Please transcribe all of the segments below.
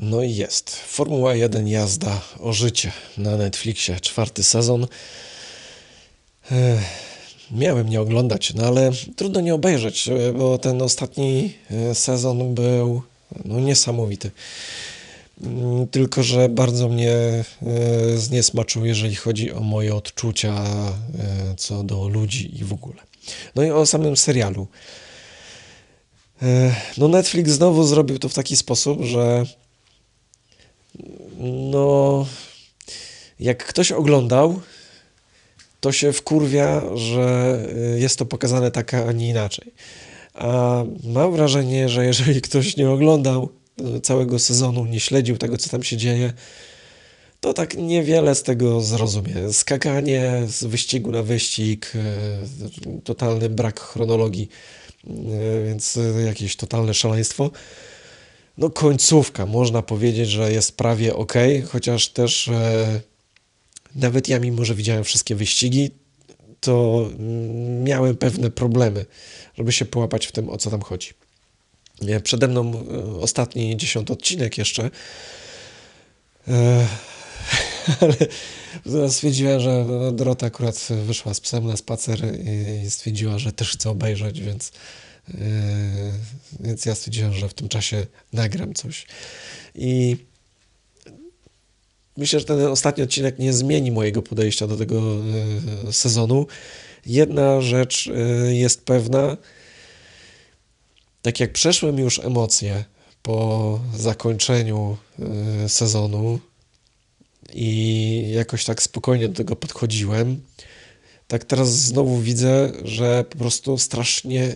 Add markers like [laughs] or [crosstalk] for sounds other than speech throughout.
No i jest. Formuła 1 jazda o życie na Netflixie, czwarty sezon. Miałem nie oglądać, no ale trudno nie obejrzeć, bo ten ostatni e, sezon był no, niesamowity. Mm, tylko, że bardzo mnie e, zniesmaczył, jeżeli chodzi o moje odczucia e, co do ludzi i w ogóle. No i o samym serialu. No Netflix znowu zrobił to w taki sposób, że no jak ktoś oglądał, to się wkurwia, że y, jest to pokazane tak, a nie inaczej. A mam wrażenie, że jeżeli ktoś nie oglądał y, całego sezonu, nie śledził tego, co tam się dzieje, to tak niewiele z tego zrozumie. Skakanie z wyścigu na wyścig, y, totalny brak chronologii, więc jakieś totalne szaleństwo. No końcówka, można powiedzieć, że jest prawie ok, chociaż też e, nawet ja, mimo że widziałem wszystkie wyścigi, to miałem pewne problemy, żeby się połapać w tym, o co tam chodzi. Przede mną e, ostatni dziesiąty odcinek jeszcze, e, [laughs] ale stwierdziłem, że Dorota akurat wyszła z psem na spacer i stwierdziła, że też chce obejrzeć, więc więc ja stwierdziłem, że w tym czasie nagram coś. I myślę, że ten ostatni odcinek nie zmieni mojego podejścia do tego yy, sezonu. Jedna rzecz yy, jest pewna. Tak jak przeszłem już emocje po zakończeniu sezonu i jakoś tak spokojnie do tego podchodziłem, tak teraz znowu widzę, że po prostu strasznie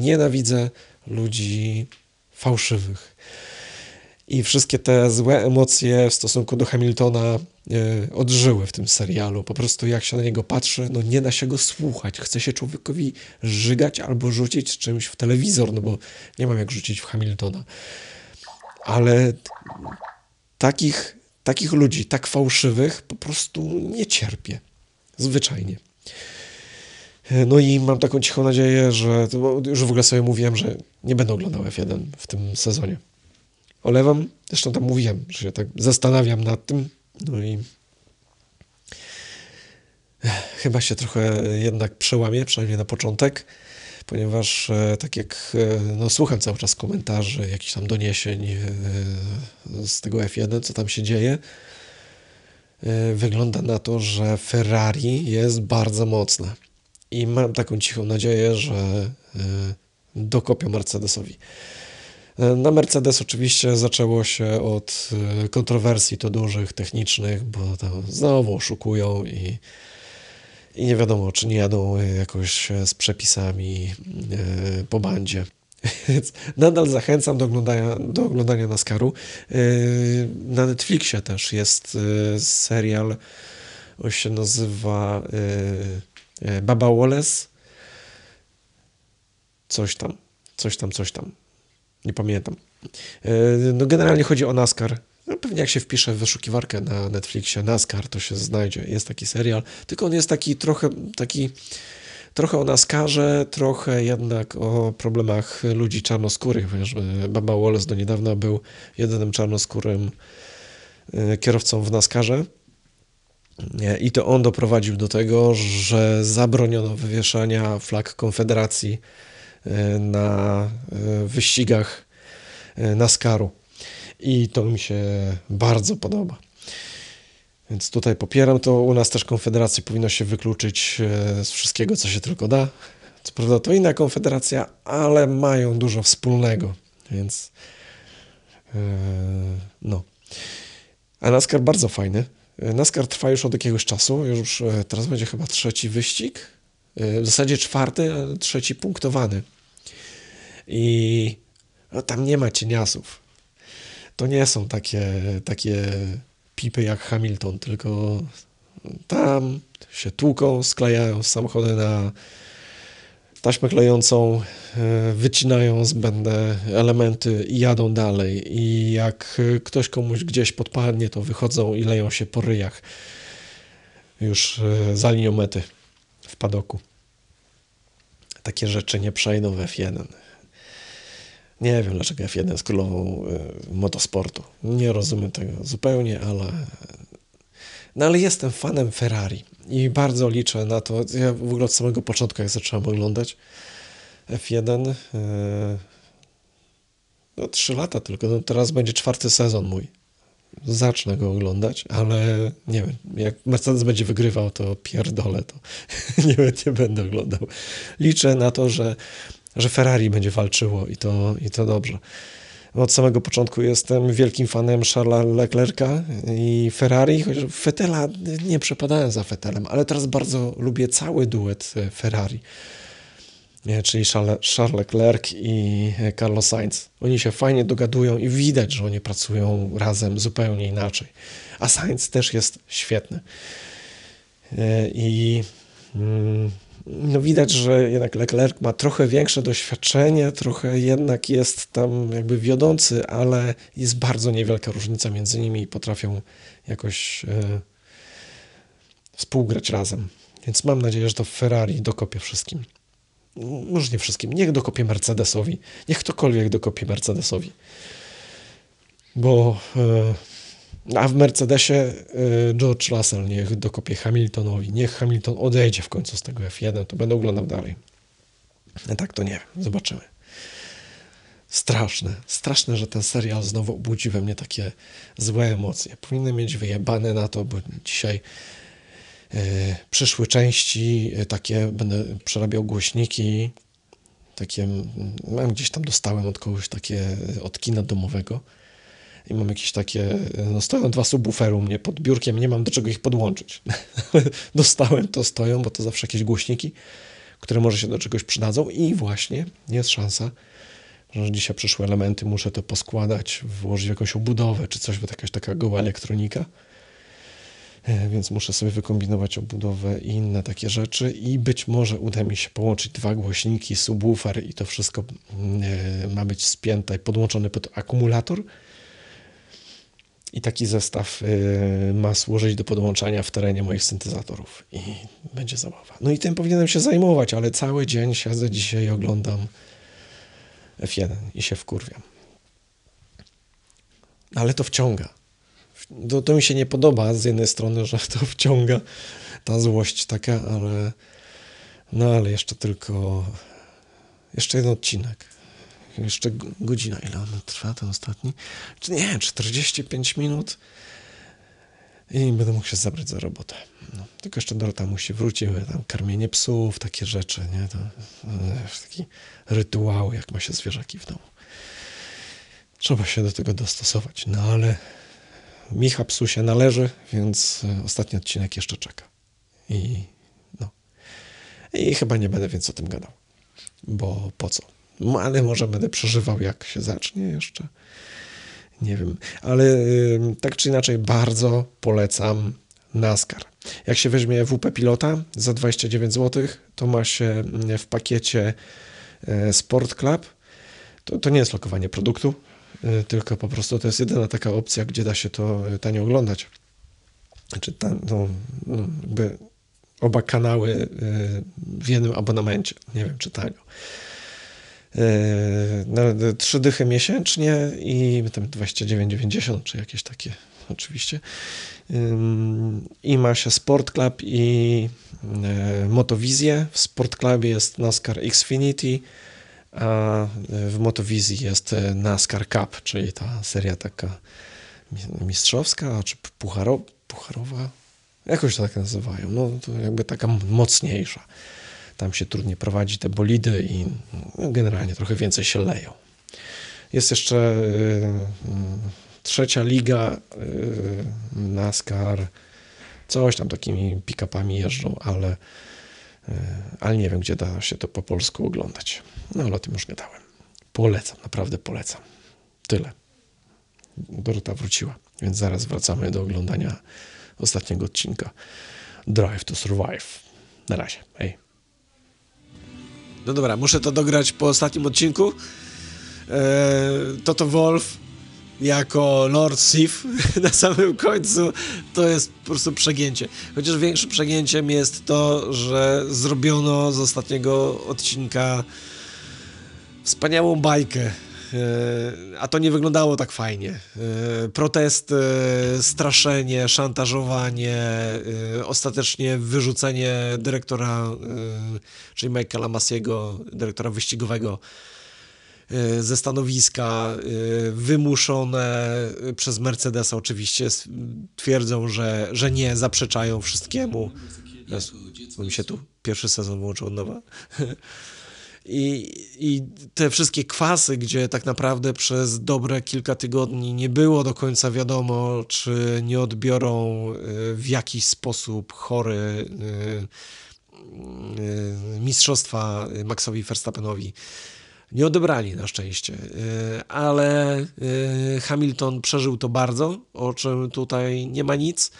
nienawidzę ludzi fałszywych. I wszystkie te złe emocje w stosunku do Hamiltona e, odżyły w tym serialu. Po prostu jak się na niego patrzy, no nie da się go słuchać. Chce się człowiekowi żygać albo rzucić czymś w telewizor, no bo nie mam jak rzucić w Hamiltona. Ale takich, takich ludzi, tak fałszywych, po prostu nie cierpię. Zwyczajnie. No i mam taką cichą nadzieję, że już w ogóle sobie mówiłem, że nie będę oglądał F1 w tym sezonie. Olewam, zresztą tam mówiłem, że się tak zastanawiam nad tym. No i chyba się trochę jednak przełamie, przynajmniej na początek, ponieważ e, tak jak e, no, słucham cały czas komentarzy, jakichś tam doniesień e, z tego F1, co tam się dzieje, wygląda na to, że Ferrari jest bardzo mocne i mam taką cichą nadzieję, że e, dokopią Mercedesowi. E, na Mercedes oczywiście zaczęło się od e, kontrowersji to dużych, technicznych, bo tam znowu oszukują i, i nie wiadomo, czy nie jadą jakoś z przepisami po bandzie. [laughs] Więc nadal zachęcam do oglądania, do oglądania NASCARu. Na Netflixie też jest serial, on się nazywa E, Baba Wallace, coś tam, coś tam, coś tam. Nie pamiętam. No generalnie chodzi o NASCAR. No pewnie jak się wpisze w wyszukiwarkę na Netflixie NASCAR, to się znajdzie. Jest taki serial, tylko on jest taki trochę taki trochę o NASCARze, trochę jednak o problemach ludzi czarnoskórych, ponieważ e, Baba Wallace do niedawna był jedynym czarnoskórym kierowcą w NASCARze. I to on doprowadził do tego, że zabroniono wywieszania flag Konfederacji e, na e, wyścigach e, NASCARu. I to mi się bardzo podoba. Więc tutaj popieram to. U nas też Konfederację powinno się wykluczyć z wszystkiego, co się tylko da. Co prawda to inna konfederacja, ale mają dużo wspólnego. Więc no. A NASCAR bardzo fajny. NASCAR trwa już od jakiegoś czasu, już e, teraz będzie chyba trzeci wyścig, e, w zasadzie czwarty, trzeci punktowany. I no, tam nie ma cieniasów. To nie są takie, takie pipy jak Hamilton, tylko tam się tłuką, sklejają samochody na taśmę klejącą, e, wycinają zbędne elementy i jadą dalej. I jak ktoś komuś gdzieś podpadnie, to wychodzą i leją się po ryjach już e, za linią mety w padoku. Takie rzeczy nie przejdą w F1. Nie wiem, dlaczego F1 jest królową y, motosportu. Nie rozumiem tego zupełnie, ale... No ale jestem fanem Ferrari i bardzo liczę na to. Ja w ogóle od samego początku, jak zacząłem oglądać F1, y, no trzy lata tylko, no teraz będzie czwarty sezon mój. Zacznę go oglądać, ale nie wiem, jak Mercedes będzie wygrywał, to pierdolę to. [laughs] nie, nie będę oglądał. Liczę na to, że że Ferrari będzie walczyło i to, i to dobrze. Od samego początku jestem wielkim fanem Charlesa Leclerca i Ferrari, chociaż Fetela nie przepadałem za Fetelem, ale teraz bardzo lubię cały duet Ferrari, czyli Charles Leclerc i Carlos Sainz. Oni się fajnie dogadują i widać, że oni pracują razem zupełnie inaczej. A Sainz też jest świetny. I mm, no widać, że jednak Leclerc ma trochę większe doświadczenie, trochę jednak jest tam jakby wiodący, ale jest bardzo niewielka różnica między nimi i potrafią jakoś e, współgrać razem. Więc mam nadzieję, że to Ferrari dokopie wszystkim. Może nie wszystkim, niech dokopie Mercedesowi. Niech ktokolwiek dokopie Mercedesowi. Bo e, a w Mercedesie y, George Russell niech dokopie Hamiltonowi. Niech Hamilton odejdzie w końcu z tego F1, to będę oglądał dalej. A tak to nie wiem, zobaczymy. Straszne, straszne, że ten serial znowu obudzi we mnie takie złe emocje. Powinienem mieć wyjebane na to, bo dzisiaj yy, przyszły części, yy, takie będę przerabiał głośniki, takie, mam gdzieś tam dostałem od kogoś takie od kina domowego i mam jakieś takie, no stoją dwa subwoofery u mnie pod biurkiem, nie mam do czego ich podłączyć. [laughs] Dostałem, to stoją, bo to zawsze jakieś głośniki, które może się do czegoś przydadzą i właśnie jest szansa, że dzisiaj przyszły elementy, muszę to poskładać, włożyć w jakąś obudowę czy coś, bo to jakaś taka goła elektronika. E, więc muszę sobie wykombinować obudowę i inne takie rzeczy i być może uda mi się połączyć dwa głośniki, subwoofer i to wszystko mm, e, ma być spięte i podłączone pod akumulator i taki zestaw y, ma służyć do podłączania w terenie moich syntezatorów i będzie zabawa. No i tym powinienem się zajmować, ale cały dzień siedzę dzisiaj i oglądam F1 i się wkurwiam. Ale to wciąga. To, to mi się nie podoba z jednej strony, że to wciąga ta złość taka, ale no ale jeszcze tylko jeszcze jeden odcinek jeszcze godzina, ile on trwa, ten ostatni? Czy nie, 45 minut i będę mógł się zabrać za robotę. No, tylko jeszcze Dorota musi wrócić, tam karmienie psów, takie rzeczy, nie? To, taki rytuał, jak ma się zwierzaki w domu. Trzeba się do tego dostosować, no ale Micha psu się należy, więc e, ostatni odcinek jeszcze czeka. I no. I chyba nie będę więcej o tym gadał, bo po co? No, ale może będę przeżywał, jak się zacznie jeszcze. Nie wiem, ale tak czy inaczej bardzo polecam NASCAR. Jak się weźmie WP Pilota za 29 zł, to ma się w pakiecie e, Sport Club. To, to nie jest lokowanie produktu, e, tylko po prostu to jest jedyna taka opcja, gdzie da się to e, tanio oglądać. Znaczy, no, no, jakby oba kanały w jednym abonamencie. Nie wiem, czy tanio. Yy, no, trzy dychy miesięcznie i tam 29,90 czy jakieś takie oczywiście. I ma się Sport Club i yy, Motowizję. W Sport Clubie jest NASCAR Xfinity, a w Motowizji jest NASCAR Cup, czyli ta seria taka mistrzowska, czy pucharo, pucharowa, jakoś tak nazywają. No to jakby taka mocniejsza tam się trudniej prowadzi te bolidy i no, generalnie trochę więcej się leją. Jest jeszcze y, y, trzecia liga y, NASCAR, coś tam takimi pick-upami jeżdżą, ale, ale nie wiem, gdzie da się to po polsku oglądać. No ale o tym już gadałem. Polecam, naprawdę polecam. Tyle. Dorota wróciła, więc zaraz wracamy do oglądania ostatniego odcinka Drive to Survive. Na razie. Hej. No dobra, muszę to dograć po ostatnim odcinku. Eee, Toto Wolf jako Lord Sif [laughs] na samym końcu to jest po prostu przegięcie. Chociaż większym przegięciem jest to, że zrobiono z ostatniego odcinka wspaniałą bajkę a to nie wyglądało tak fajnie. Protesty, straszenie, szantażowanie, ostatecznie wyrzucenie dyrektora, czyli Michaela Masiego, dyrektora wyścigowego ze stanowiska, wymuszone przez Mercedesa oczywiście, twierdzą, że, że nie, zaprzeczają wszystkiemu. Bo mi się tu pierwszy sezon włączył od nowa. [laughs] I, I te wszystkie kwasy, gdzie tak naprawdę przez dobre kilka tygodni nie było do końca wiadomo, czy nie odbiorą y, w jakiś sposób chory y, y, mistrzostwa Maxowi Verstappenowi. Nie odebrali na szczęście, ale Hamilton przeżył to bardzo, o czym tutaj nie ma nic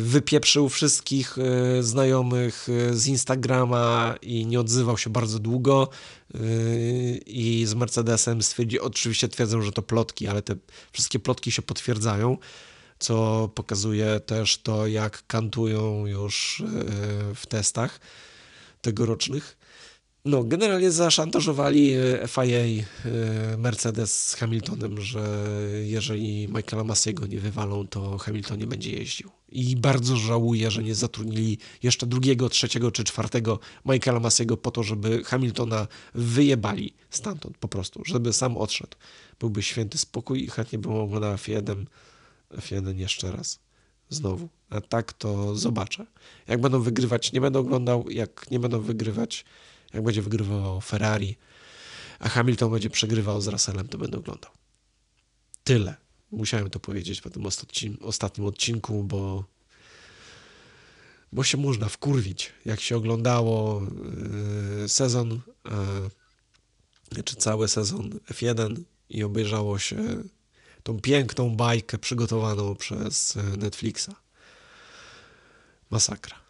wypieprzył wszystkich e, znajomych e, z Instagrama i nie odzywał się bardzo długo i z Mercedesem stwierdzi, oczywiście twierdzą, że to plotki, ale te wszystkie plotki się potwierdzają, co pokazuje też to, jak kantują już w testach tegorocznych. No, generalnie zaszantażowali e, FIA e, Mercedes z Hamiltonem, że jeżeli Michaela Masiego nie wywalą, to Hamilton nie będzie jeździł. I bardzo żałuję, że nie zatrudnili jeszcze drugiego, trzeciego czy czwartego Michaela Masiego po to, żeby Hamiltona wyjebali stamtąd po prostu, żeby sam odszedł. Byłby święty spokój i chętnie bym oglądał F1, F1 jeszcze raz. Znowu. A tak to zobaczę. Jak będą wygrywać, nie będę oglądał. Jak nie będą wygrywać, jak będzie wygrywał Ferrari, a Hamilton będzie przegrywał z Russellem, to będę oglądał. Tyle. Musiałem to powiedzieć po tym ostatnim odcinku, bo, bo się można wkurwić, jak się oglądało yy, sezon, yy, czy cały sezon F1 i obejrzało się tą piękną bajkę przygotowaną przez Netflixa. Masakra.